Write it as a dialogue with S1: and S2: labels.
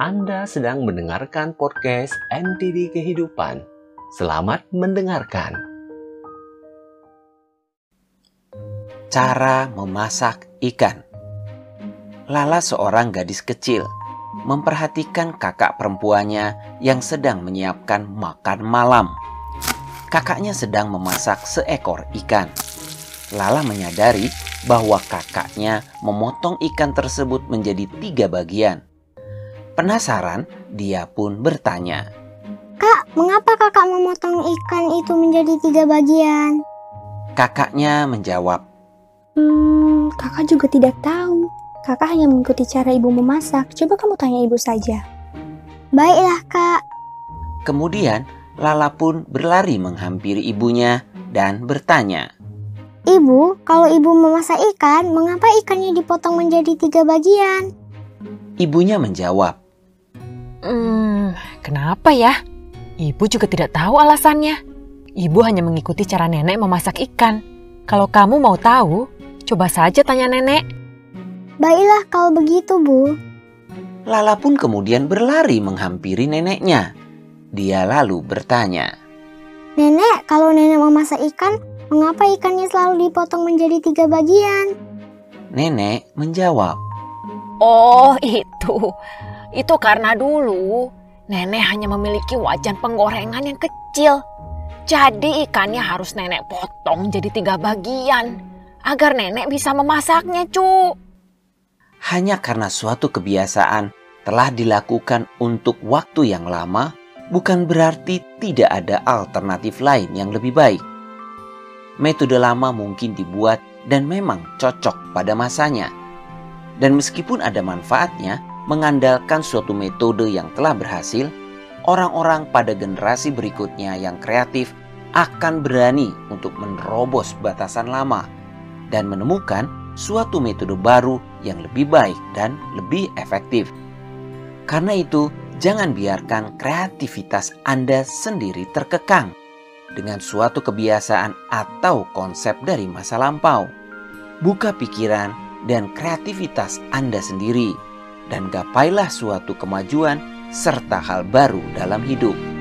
S1: Anda sedang mendengarkan podcast NTD Kehidupan. Selamat mendengarkan.
S2: Cara memasak ikan. Lala seorang gadis kecil memperhatikan kakak perempuannya yang sedang menyiapkan makan malam. Kakaknya sedang memasak seekor ikan. Lala menyadari bahwa kakaknya memotong ikan tersebut menjadi tiga bagian. Penasaran, dia pun bertanya,
S3: Kak, mengapa kakak memotong ikan itu menjadi tiga bagian?
S2: Kakaknya menjawab,
S4: Hmm, kakak juga tidak tahu. Kakak hanya mengikuti cara ibu memasak. Coba kamu tanya ibu saja.
S3: Baiklah kak,
S2: Kemudian Lala pun berlari menghampiri ibunya dan bertanya,
S3: ibu, kalau ibu memasak ikan, mengapa ikannya dipotong menjadi tiga bagian?
S2: Ibunya menjawab,
S5: Hmm, kenapa ya? Ibu juga tidak tahu alasannya. Ibu hanya mengikuti cara nenek memasak ikan. Kalau kamu mau tahu, coba saja tanya nenek.
S3: Baiklah kalau begitu bu.
S2: Lala pun kemudian berlari menghampiri neneknya. Dia lalu bertanya,
S3: Nenek, kalau nenek memasak ikan, mengapa ikannya selalu dipotong menjadi tiga bagian?
S2: Nenek menjawab,
S5: Oh, itu. Itu karena dulu nenek hanya memiliki wajan penggorengan yang kecil. Jadi ikannya harus nenek potong jadi tiga bagian agar nenek bisa memasaknya, cu.
S2: hanya karena suatu kebiasaan telah dilakukan untuk waktu yang lama, bukan berarti tidak ada alternatif lain yang lebih baik. Metode lama mungkin dibuat dan memang cocok pada masanya. Dan meskipun ada manfaatnya, mengandalkan suatu metode yang telah berhasil, orang-orang pada generasi berikutnya yang kreatif akan berani untuk menerobos batasan lama dan menemukan suatu metode baru yang lebih baik dan lebih efektif. Karena itu, jangan biarkan kreativitas Anda sendiri terkekang dengan suatu kebiasaan atau konsep dari masa lampau. Buka pikiran dan kreativitas Anda sendiri, dan gapailah suatu kemajuan serta hal baru dalam hidup.